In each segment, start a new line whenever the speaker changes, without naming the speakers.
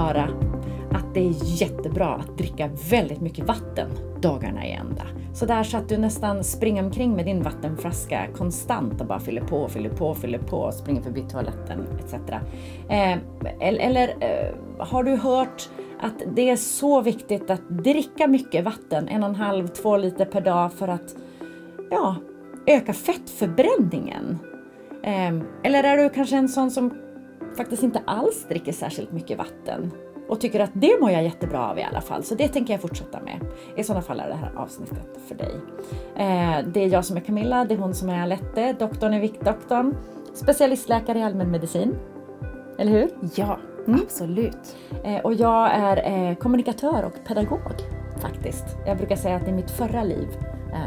höra att det är jättebra att dricka väldigt mycket vatten dagarna i ända. Så där så att du nästan springer omkring med din vattenflaska konstant och bara fyller på, fyller på, fyller på och springer förbi toaletten etc. Eh, eller eh, har du hört att det är så viktigt att dricka mycket vatten, en och en halv, två liter per dag för att ja, öka fettförbränningen? Eh, eller är du kanske en sån som faktiskt inte alls dricker särskilt mycket vatten och tycker att det mår jag jättebra av i alla fall. Så det tänker jag fortsätta med. I sådana fall är det här avsnittet för dig. Eh, det är jag som är Camilla, det är hon som är Alette, doktorn är Viktdoktorn, specialistläkare i allmänmedicin. Eller hur?
Ja, mm. absolut.
Eh, och jag är eh, kommunikatör och pedagog faktiskt. Jag brukar säga att i mitt förra liv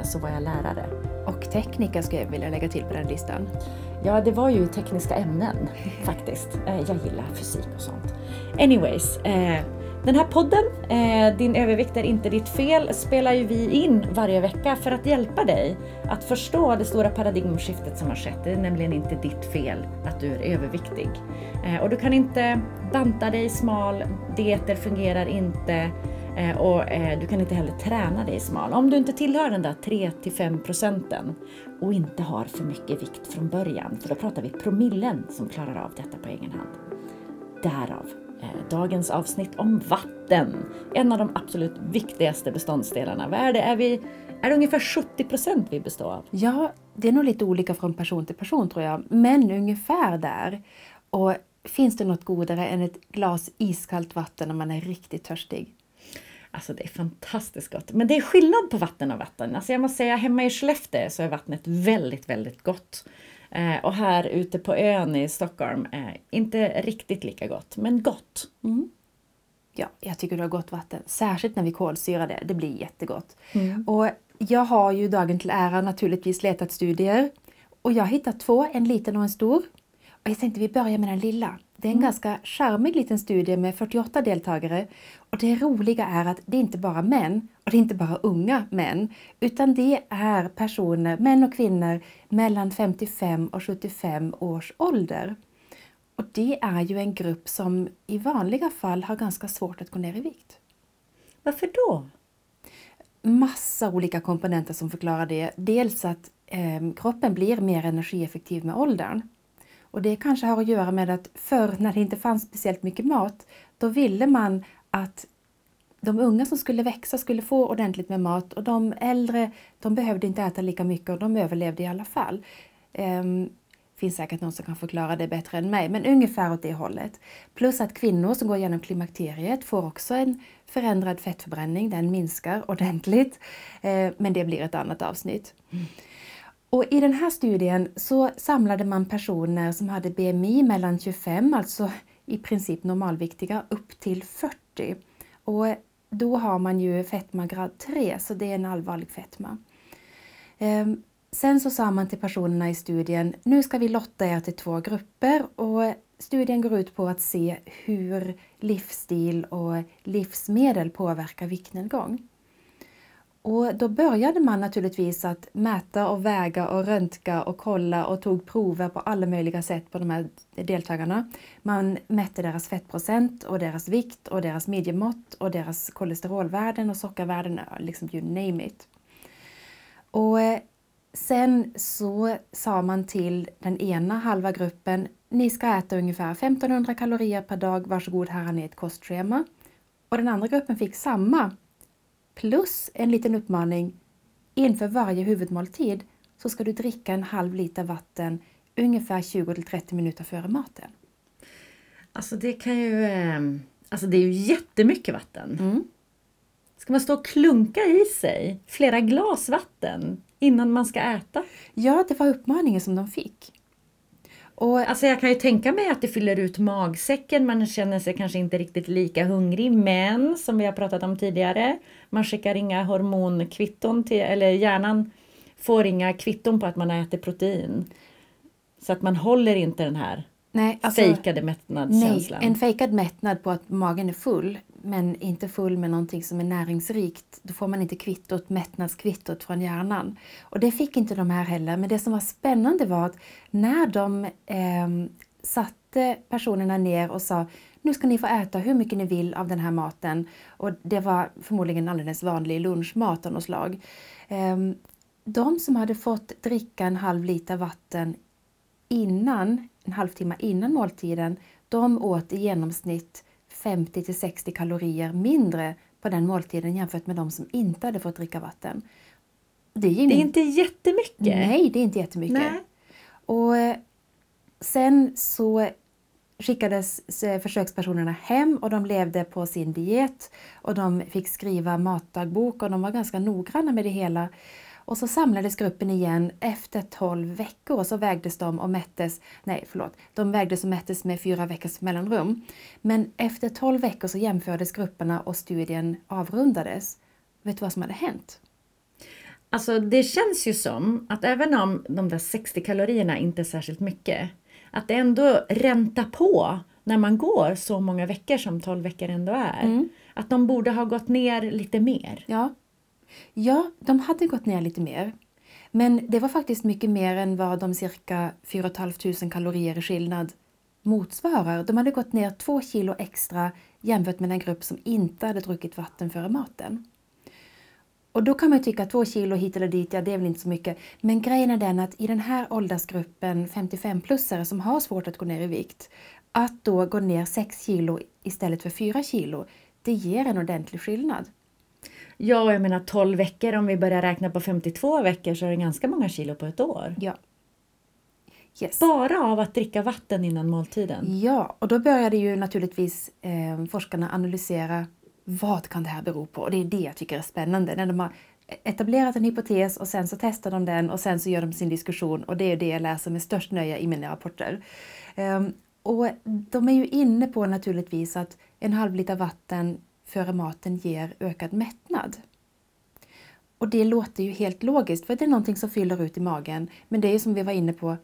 så var jag lärare.
Och tekniker skulle jag vilja lägga till på den listan.
Ja, det var ju tekniska ämnen faktiskt. Eh, jag gillar fysik och sånt. Anyways, eh, den här podden, eh, Din övervikt är inte ditt fel, spelar ju vi in varje vecka för att hjälpa dig att förstå det stora paradigmskiftet som har skett. Det är nämligen inte ditt fel att du är överviktig. Och du kan inte banta dig smal, dieter fungerar inte, Eh, Eh, och eh, du kan inte heller träna dig smal. Om du inte tillhör den där 3-5 procenten och inte har för mycket vikt från början, för då pratar vi promillen som klarar av detta på egen hand. Därav eh, dagens avsnitt om vatten. En av de absolut viktigaste beståndsdelarna. Vad är det? Är, vi, är det ungefär 70 procent vi består av?
Ja, det är nog lite olika från person till person tror jag, men ungefär där. Och finns det något godare än ett glas iskallt vatten när man är riktigt törstig?
Alltså det är fantastiskt gott. Men det är skillnad på vatten och vatten. Alltså jag måste säga hemma i Skellefteå så är vattnet väldigt, väldigt gott. Eh, och här ute på ön i Stockholm, eh, inte riktigt lika gott, men gott. Mm.
Ja, jag tycker du har gott vatten. Särskilt när vi kolsyrar det. Det blir jättegott. Mm. Och jag har ju dagen till ära naturligtvis letat studier. Och jag har hittat två, en liten och en stor. Och jag tänkte vi börjar med den lilla. Det är en mm. ganska charmig liten studie med 48 deltagare. Och det roliga är att det är inte bara män, och det är inte bara unga män, utan det är personer, män och kvinnor, mellan 55 och 75 års ålder. Och det är ju en grupp som i vanliga fall har ganska svårt att gå ner i vikt.
Varför då?
Massa olika komponenter som förklarar det. Dels att eh, kroppen blir mer energieffektiv med åldern. Och det kanske har att göra med att förr när det inte fanns speciellt mycket mat, då ville man att de unga som skulle växa skulle få ordentligt med mat och de äldre de behövde inte äta lika mycket och de överlevde i alla fall. Ehm, finns säkert någon som kan förklara det bättre än mig, men ungefär åt det hållet. Plus att kvinnor som går igenom klimakteriet får också en förändrad fettförbränning, den minskar ordentligt. Ehm, men det blir ett annat avsnitt. Mm. Och I den här studien så samlade man personer som hade BMI mellan 25, alltså i princip normalviktiga, upp till 40. Och då har man ju fetma grad 3, så det är en allvarlig fetma. Ehm, sen så sa man till personerna i studien, nu ska vi lotta er till två grupper och studien går ut på att se hur livsstil och livsmedel påverkar viktnedgång. Och då började man naturligtvis att mäta och väga och röntga och kolla och tog prover på alla möjliga sätt på de här deltagarna. Man mätte deras fettprocent och deras vikt och deras midjemått och deras kolesterolvärden och sockervärden, liksom you name it. Och eh, sen så sa man till den ena halva gruppen, ni ska äta ungefär 1500 kalorier per dag, varsågod här har ni ett kostschema. Och den andra gruppen fick samma plus en liten uppmaning. Inför varje huvudmåltid så ska du dricka en halv liter vatten ungefär 20 30 minuter före maten.
Alltså det kan ju... Ehm, alltså det är ju jättemycket vatten. Mm. Ska man stå och klunka i sig flera glas vatten innan man ska äta?
Ja, det var uppmaningen som de fick.
Och, alltså jag kan ju tänka mig att det fyller ut magsäcken, man känner sig kanske inte riktigt lika hungrig, men som vi har pratat om tidigare, man skickar inga hormonkvitton till, eller hjärnan får inga kvitton på att man ätit protein. Så att man håller inte den här nej, alltså, fejkade mättnadskänslan.
Nej, en fejkad mättnad på att magen är full, men inte full med någonting som är näringsrikt. Då får man inte kvittot, mättnadskvittot från hjärnan. Och det fick inte de här heller. Men det som var spännande var att när de eh, satte personerna ner och sa nu ska ni få äta hur mycket ni vill av den här maten. Och det var förmodligen alldeles vanlig lunchmat av något slag. Eh, de som hade fått dricka en halv liter vatten innan, en halvtimme innan måltiden, de åt i genomsnitt 50 till 60 kalorier mindre på den måltiden jämfört med de som inte hade fått dricka vatten.
Det är, ingen... det är inte jättemycket.
Nej, det är inte jättemycket. Nej. Och eh, sen så skickades försökspersonerna hem och de levde på sin diet och de fick skriva matdagbok och de var ganska noggranna med det hela. Och så samlades gruppen igen efter 12 veckor och så vägdes de och mättes, nej förlåt, de vägdes och mättes med fyra veckors mellanrum. Men efter 12 veckor så jämfördes grupperna och studien avrundades. Vet du vad som hade hänt?
Alltså det känns ju som att även om de där 60 kalorierna inte är särskilt mycket, att det ändå räntar på när man går så många veckor som 12 veckor ändå är. Mm. Att de borde ha gått ner lite mer.
Ja ja, de hade gått ner lite mer. Men det var faktiskt mycket mer än vad de cirka 4 500 kalorier i skillnad motsvarar. De hade gått ner två kilo extra jämfört med den grupp som inte hade druckit vatten före maten. Och då kan man tycka att två kilo hit eller dit, ja det är väl inte så mycket. Men grejen är den att i den här åldersgruppen 55-plussare som har svårt att gå ner i vikt, att då gå ner 6 kilo istället för 4 kilo, det ger en ordentlig skillnad.
Ja, jag menar 12 veckor, om vi börjar räkna på 52 veckor så är det ganska många kilo på ett år.
Ja.
Yes. Bara av att dricka vatten innan måltiden?
Ja, och då började ju naturligtvis eh, forskarna analysera vad kan det här bero på? Och det är det jag tycker är spännande. När de har etablerat en hypotes och sen så testar de den och sen så gör de sin diskussion och det är det jag läser med störst nöje i mina rapporter. Um, och de är ju inne på naturligtvis att en halv liter vatten före maten ger ökad mättnad. Och det låter ju helt logiskt för det är någonting som fyller ut i magen. Men det är ju som vi var inne på,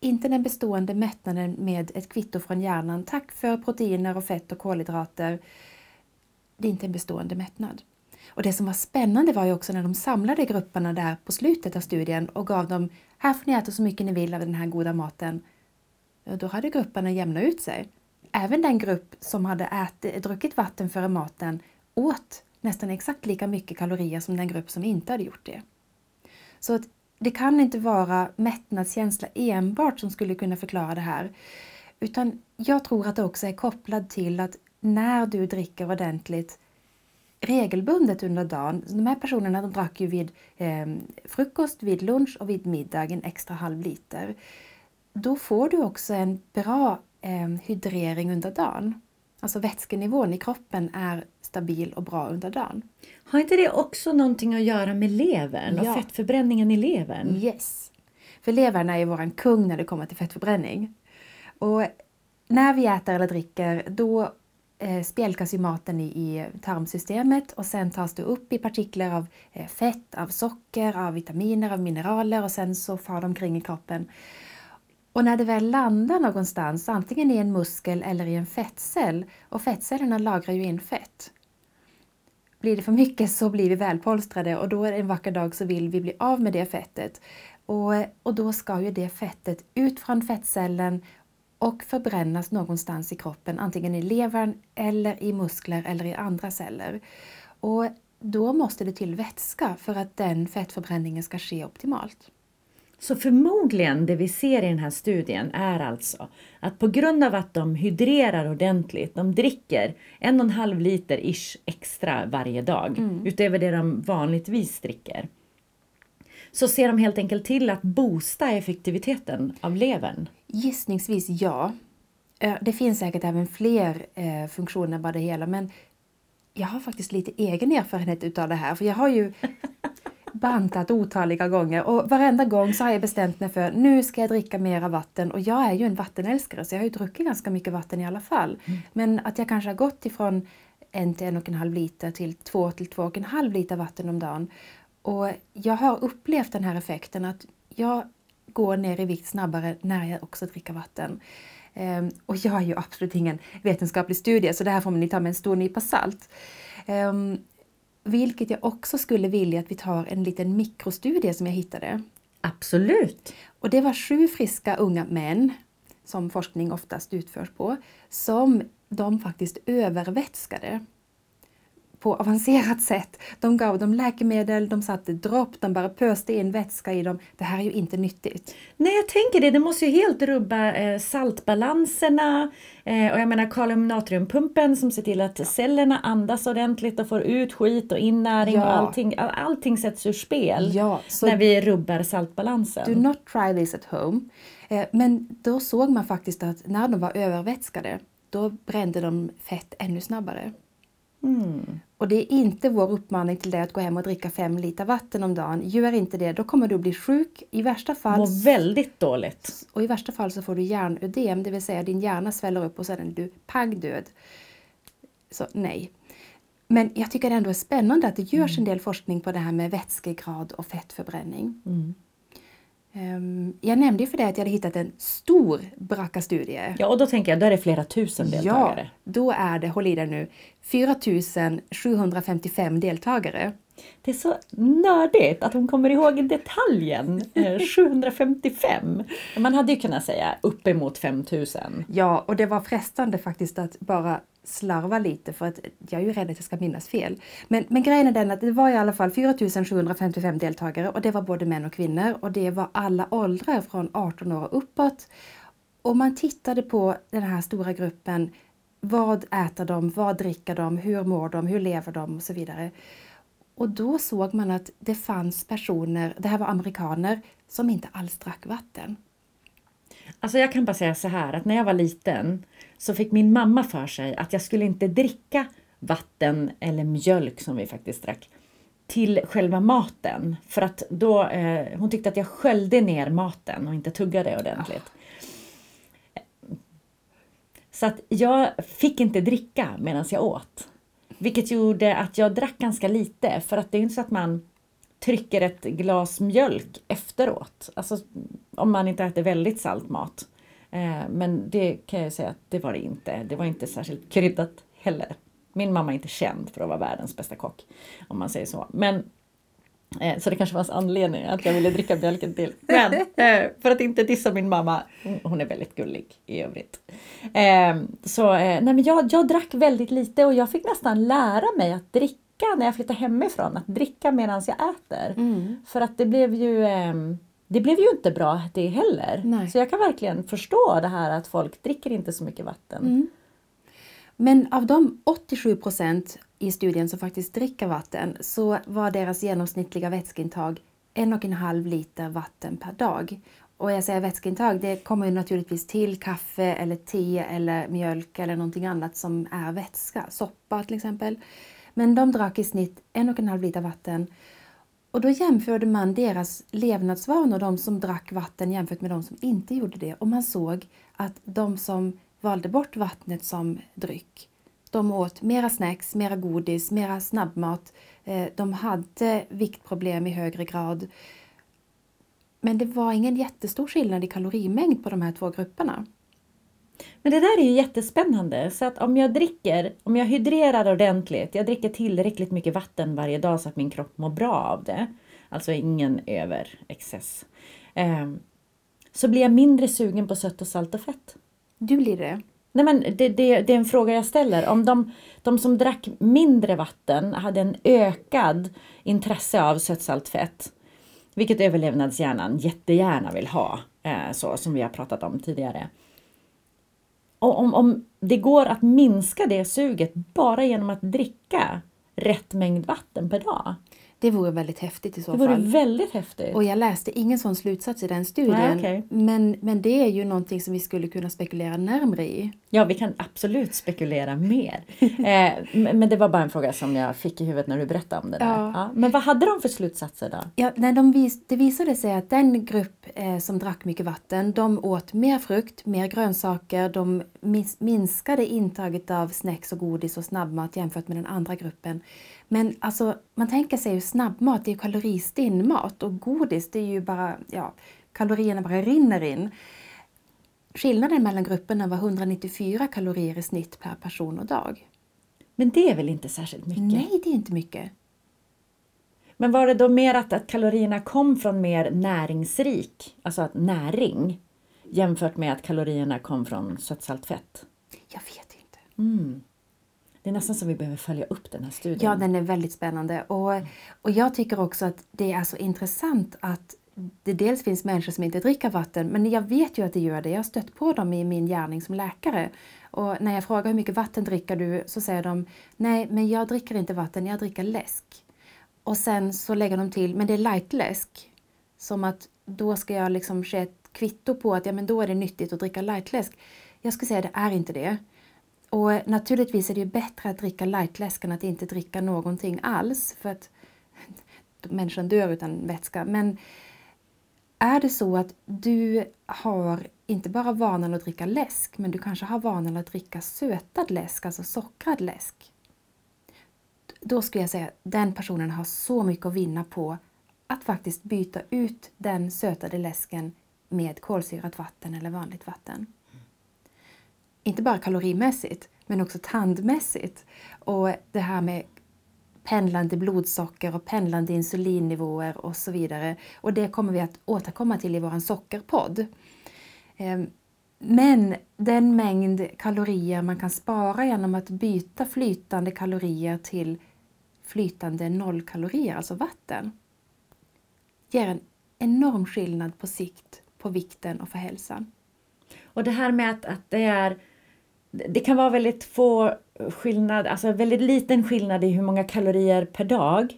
inte den bestående mättnaden med ett kvitto från hjärnan. Tack för proteiner och fett och kolhydrater det är inte en bestående mättnad. Och det som var spännande var ju också när de samlade grupperna där på slutet av studien och gav dem här får ni äta så mycket ni vill av den här goda maten. Då hade grupperna jämnat ut sig. Även den grupp som hade ätit, druckit vatten före maten åt nästan exakt lika mycket kalorier som den grupp som inte hade gjort det. Så att det kan inte vara mättnadskänsla enbart som skulle kunna förklara det här. Utan jag tror att det också är kopplat till att när du dricker ordentligt regelbundet under dagen. De här personerna de drack ju vid eh, frukost, vid lunch och vid middag en extra halv liter. Då får du också en bra hydrering under dagen. Alltså vätskenivån i kroppen är stabil och bra under dagen.
Har inte det också någonting att göra med levern och ja. fettförbränningen i levern?
Yes! För levern är ju våran kung när det kommer till fettförbränning. Och när vi äter eller dricker då eh, spjälkas ju maten i, i tarmsystemet och sen tas det upp i partiklar av eh, fett, av socker, av vitaminer, av mineraler och sen så far de omkring i kroppen. Och när det väl landar någonstans, antingen i en muskel eller i en fettcell, och fettcellerna lagrar ju in fett. Blir det för mycket så blir vi välpolstrade och då en vacker dag så vill vi bli av med det fettet. Och, och då ska ju det fettet ut från fettcellen och förbrännas någonstans i kroppen, antingen i levern eller i muskler eller i andra celler. Och då måste det till vätska för att den fettförbränningen ska ske optimalt.
Så förmodligen det vi ser i den här studien är alltså att på grund av att de hydrerar ordentligt, de dricker en och en halv liter ish extra varje dag mm. utöver det de vanligtvis dricker så ser de helt enkelt till att boosta effektiviteten av levern?
Gissningsvis ja. Det finns säkert även fler eh, funktioner bara det hela men jag har faktiskt lite egen erfarenhet utav det här för jag har ju bantat otaliga gånger och varenda gång så har jag bestämt mig för nu ska jag dricka mera vatten och jag är ju en vattenälskare så jag har ju druckit ganska mycket vatten i alla fall. Mm. Men att jag kanske har gått ifrån en till en och en halv liter till två till två och en halv liter vatten om dagen. Och jag har upplevt den här effekten att jag går ner i vikt snabbare när jag också dricker vatten. Um, och jag är ju absolut ingen vetenskaplig studie så det här får ni ta med en stor nypa salt. Um, vilket jag också skulle vilja att vi tar en liten mikrostudie som jag hittade.
Absolut!
Och det var sju friska unga män som forskning oftast utförs på, som de faktiskt övervätskade på avancerat sätt. De gav dem läkemedel, de satte dropp, de bara pöste in vätska i dem. Det här är ju inte nyttigt.
Nej, jag tänker det. Det måste ju helt rubba eh, saltbalanserna. Eh, och jag menar kalium-natriumpumpen som ser till att cellerna andas ordentligt och får ut skit och innäring
Ja.
och allting. all- Allting sätts ur spel
Ja,
när vi rubbar saltbalansen.
do not try this at home. Eh, Men då såg man faktiskt att när de var övervätskade, då brände de fett ännu snabbare.
Mm.
Och det är inte vår uppmaning till dig att gå hem och dricka fem liter vatten om dagen. Gör inte det, då kommer du bli sjuk. I värsta fall,
Mår väldigt dåligt.
och i värsta fall så får du hjärnödem, det vill säga din hjärna sväller upp och sen är du pang död. Så nej. Men jag tycker det ändå är spännande att det görs en del forskning på det här med vätskegrad och fettförbränning.
Mm.
Ehm, Jag nämnde för dig att jag hade hittat en stor BRCA-studie.
Ja, och då tänker jag, då är det flera tusen deltagare.
Ja, då är det, håll i dig nu, 4755 deltagare.
Det är så nördigt att hon kommer ihåg detaljen. Eh, 755. Man hade ju kunnat säga uppemot 5000.
Ja, och det var frestande faktiskt att bara slarva lite för att jag är ju rädd att jag ska minnas fel. Men, men grejen är den att det var i alla fall 4755 deltagare och det var både män och kvinnor och det var alla åldrar från 18 år och uppåt. Och man tittade på den här stora gruppen. Vad äter de? Vad dricker de? Hur mår de? Hur lever de? Och så vidare. Och då såg man att det fanns personer, det här var amerikaner, som inte alls drack vatten.
Alltså jag kan bara säga så här att när jag var liten så fick min mamma för sig att jag skulle inte dricka vatten eller mjölk som vi faktiskt drack till själva maten. För att då, eh, hon tyckte att jag sköljde ner maten och inte tuggade ordentligt. Så att jag fick inte dricka medan jag åt. Vilket gjorde att jag drack ganska lite för att det är inte så att man trycker ett glas mjölk efteråt. Alltså om man inte äter väldigt salt mat. Eh, men det kan jag säga att det var det inte. Det var inte särskilt kryddat heller. Min mamma är inte känd för att vara världens bästa kock. Om man säger så. Men Eh, Så det kanske fanns anledning att jag ville dricka mjölken till. Men eh, för att inte dissa min mamma, hon- är väldigt gullig i övrigt. Så nej men jag, jag drack väldigt lite och jag fick nästan lära mig att dricka när jag flyttade hemifrån. Att dricka medan jag äter. För att det blev ju ehm, det blev ju inte bra det heller.
Nej.
Så jag kan verkligen förstå det här att folk dricker inte så mycket vatten.
Men av de 87 procent i studien som faktiskt dricker vatten så var deras genomsnittliga vätskeintag en och en halv liter vatten per dag. Och jag säger vätskeintag, det kommer ju naturligtvis till kaffe eller te eller mjölk eller någonting annat som är vätska, soppa till exempel. Men de drack i snitt en och en halv liter vatten. Och då jämförde man deras levnadsvanor, de som drack vatten jämfört med de som inte gjorde det. Och man såg att de som valde bort vattnet som dryck, de åt mera snacks, mera godis, mera snabbmat. Eh, de hade viktproblem i högre grad. Men det var ingen jättestor skillnad i kalorimängd på de här två grupperna.
Men det där är ju jättespännande. Så att om jag dricker, om jag hydrerar ordentligt, jag dricker tillräckligt mycket vatten varje dag så att min kropp mår bra av det. Alltså ingen överexcess. Eh, så blir jag mindre sugen på sött och salt och fett.
Du blir det?
Nej men det, det, det är en fråga jag ställer. Om de, de som drack mindre vatten hade en ökad intresse av sött, salt, fett. Vilket överlevnadshjärnan jättegärna vill ha. Eh, så som vi har pratat om tidigare. Och om, om det går att minska det suget bara genom att dricka rätt mängd vatten per dag.
Det vore väldigt häftigt i så
Det vore
fall.
väldigt häftigt.
Och jag läste ingen sån slutsats i den studien.
Nej, okej.
men, men det är ju någonting som vi skulle kunna spekulera närmre i.
Ja, vi kan absolut spekulera mer. Eh, men det var bara en fråga som jag fick i huvudet när du berättade om det där.
Ja.
Ja. Men vad hade de för slutsatser då?
Ja, när de vis, det visade sig att den grupp eh, som drack mycket vatten, de åt mer frukt, mer grönsaker, de minskade intaget av snacks och godis och snabbmat jämfört med den andra gruppen. Men alltså, man tänker sig ju snabbmat, det är ju kaloristinn mat och godis, det är ju bara, ja, kalorierna bara rinner in. Skillnaden mellan grupperna var 194 kalorier i snitt per person och dag.
Men det är väl inte särskilt mycket?
Nej, det är inte mycket.
Men var det då mer att, att kalorierna kom från mer näringsrik, alltså att näring? jämfört med att kalorierna kom från sötsalt fett?
Jag vet inte.
Mm. Det är nästan som vi behöver följa upp den här studien.
Ja, den är väldigt spännande. Och, och jag tycker också att det är så intressant att det dels finns människor som inte dricker vatten, men jag vet ju att det gör det. Jag har stött på dem i min gärning som läkare. Och när jag frågar hur mycket vatten dricker du så säger de nej, men jag dricker inte vatten, jag dricker läsk. Och sen så lägger de till, men det är lightläsk. Som att då ska jag liksom se ett kvitto på att ja, men då är det nyttigt att dricka lightläsk. Jag skulle säga att det är inte det. Och eh, naturligtvis är det ju bättre att dricka lightläsk än att inte dricka någonting alls. För att människan dör utan vätska. Men är det så att du har inte bara vanan att dricka läsk, men du kanske har vanan att dricka sötad läsk, alltså sockrad läsk. Då skulle jag säga att den personen har så mycket att vinna på att faktiskt byta ut den sötade läsken med kolsyrat vatten eller vanligt vatten. Inte bara kalorimässigt, men också tandmässigt. Och det här med pendlande blodsocker och pendlande insulinnivåer och så vidare. Och det kommer vi att återkomma till i vår sockerpodd. Ehm, men den mängd kalorier man kan spara genom att byta flytande kalorier till flytande nollkalorier, alltså vatten, ger en enorm skillnad på sikt på vikten och för hälsan.
Och det här med att, att det är det kan vara väldigt få skillnad, alltså väldigt liten skillnad i hur många kalorier per dag.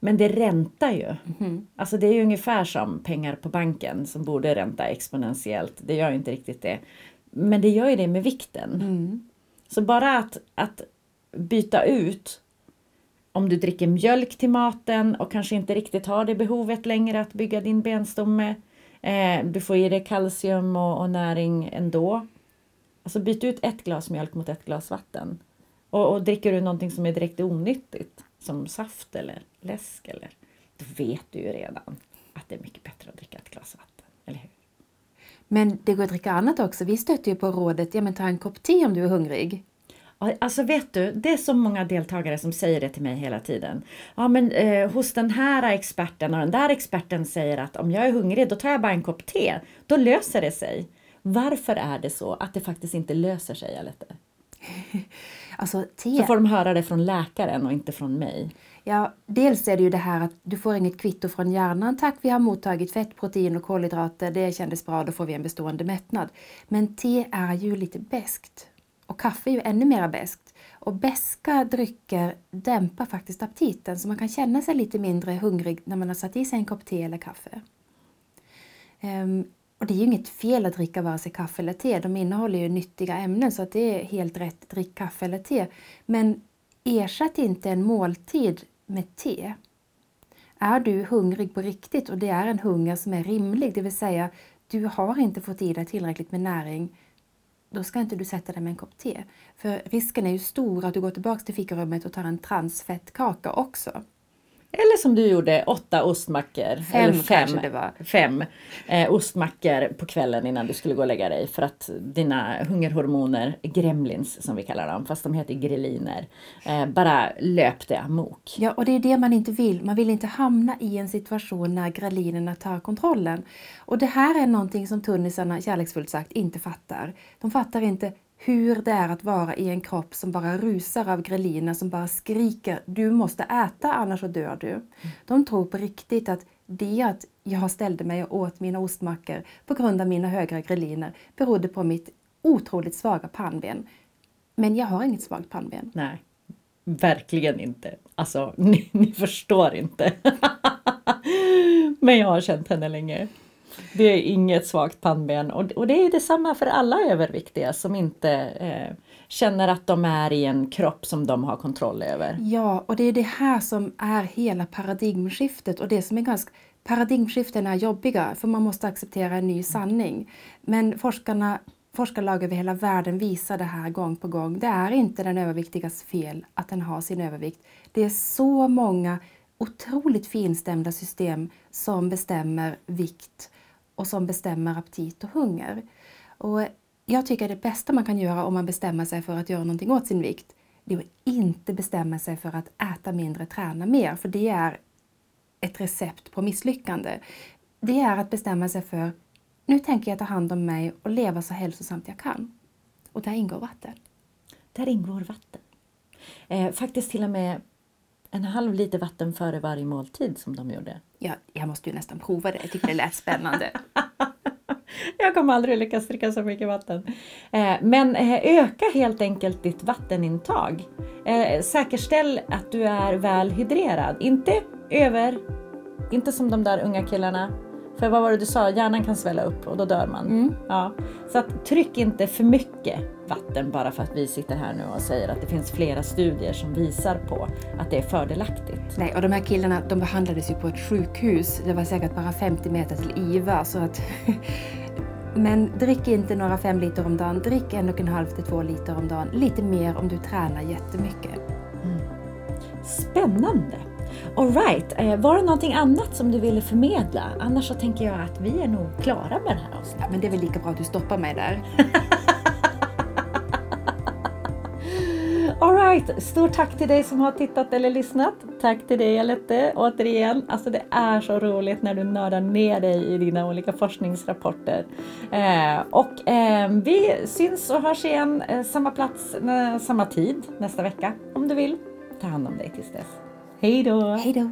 Men det räntar ju. Mm. Alltså det är ju ungefär som pengar på banken som borde ränta exponentiellt. Det gör ju inte riktigt det. Men det gör ju det med vikten. Mm. Så bara att, att byta ut om du dricker mjölk till maten och kanske inte riktigt har det behovet längre att bygga din benstomme. Eh, du får i dig kalcium och, och näring ändå. Alltså byt ut ett glas mjölk mot ett glas vatten. Och, och dricker du någonting som är direkt onyttigt, som saft eller läsk, eller, då vet du ju redan att det är mycket bättre att dricka ett glas vatten, eller hur?
Men det går att dricka annat också. Vi stöter ju på rådet, ja men ta en kopp te om du är hungrig.
Alltså vet du, det är så många deltagare som säger det till mig hela tiden. Ja men eh, hos den här experten och den där experten säger att om jag är hungrig då tar jag bara en kopp te. Då löser det sig. Varför är det så att det faktiskt inte löser sig, Alette?
alltså, te...
Så får de höra det från läkaren och inte från mig.
Ja, dels är det ju det här att du får inget kvitto från hjärnan. Tack, vi har mottagit fett, protein och kolhydrater. Det kändes bra, då får vi en bestående mättnad. Men te är ju lite beskt och kaffe är ju ännu mer beskt. Och beska drycker dämpar faktiskt aptiten så man kan känna sig lite mindre hungrig när man har satt i sig en kopp te eller kaffe. Um, och det är ju inget fel att dricka vare sig kaffe eller te. De innehåller ju nyttiga ämnen så att det är helt rätt. Drick kaffe eller te. Men ersätt inte en måltid med te. Är du hungrig på riktigt och det är en hunger som är rimlig, det vill säga du har inte fått i dig tillräckligt med näring, då ska inte du sätta dig med en kopp te. För risken är ju stor att du går tillbaka till fikarummet och tar en transfettkaka också.
Eller som du gjorde, åtta ostmackor.
Fem eller fem, det var.
Fem eh, ostmackor på kvällen innan du skulle gå och lägga dig för att dina hungerhormoner, gremlins som vi kallar dem, fast de heter greliner, eh, bara löpte amok.
Ja, och det är det man inte vill. Man vill inte hamna i en situation när grelinerna tar kontrollen. Och det här är någonting som tunnisarna, kärleksfullt sagt, inte fattar. De fattar inte hur det är att vara i en kropp som bara rusar av greliner, som bara skriker du måste äta annars så dör du. De tror på riktigt att det att jag ställde mig och åt mina ostmackor på grund av mina högra greliner berodde på mitt otroligt svaga pannben. Men jag har inget svagt pannben.
Nej, verkligen inte. Alltså, ni, ni förstår inte. Men jag har känt henne länge. Det är inget svagt pannben och, och det är detsamma för alla överviktiga som inte eh, känner att de är i en kropp som de har kontroll över.
Ja, och det är det här som är hela paradigmskiftet och det som är ganska Paradigmskiften är jobbiga för man måste acceptera en ny sanning. Men forskarna forskarlag över hela världen visar det här gång på gång. Det är inte den överviktigas fel att den har sin övervikt. Det är så många otroligt finstämda system som bestämmer vikt och som bestämmer aptit och hunger. Och jag tycker det bästa man kan göra om man bestämmer sig för att göra någonting åt sin vikt, det är att inte bestämma sig för att äta mindre, träna mer, för det är ett recept på misslyckande. Det är att bestämma sig för nu tänker jag ta hand om mig och leva så hälsosamt jag kan. Och där ingår vatten.
Där ingår vatten. Eh, faktiskt till och med en halv liter vatten före varje måltid som de gjorde.
Ja, jag måste ju nästan prova det. Jag tycker det lät spännande.
Jag kommer aldrig lyckas dricka så mycket vatten. Eh, men eh, öka helt enkelt ditt vattenintag. Eh, säkerställ att du är väl hydrerad. Inte över, inte som de där unga killarna. För vad var det du sa, hjärnan kan svälla upp och då dör man.
Mm.
Ja. Så att tryck inte för mycket vatten bara för att vi sitter här nu och säger att det finns flera studier som visar på att det är fördelaktigt.
Nej, och de här killarna de behandlades ju på ett sjukhus. Det var säkert bara 50 meter till IVA. Så att Men drick inte några fem liter om dagen. Drick en och en halv till två liter om dagen. Lite mer om du tränar jättemycket.
Spännande! Alright, eh, var det någonting annat som du ville förmedla? Annars så tänker jag att vi är nog klara med det här avsnittet.
Ja, men det är väl lika bra att du stoppar mig där.
Alright, stort tack till dig som har tittat eller lyssnat. Tack till dig Alette återigen. Alltså det är så roligt när du nördar ner dig i dina olika forskningsrapporter. Eh, och eh, vi syns och hörs igen eh, samma plats, eh, samma tid nästa vecka om du vill. Ta hand om dig tills dess. Hej då!
Hej då!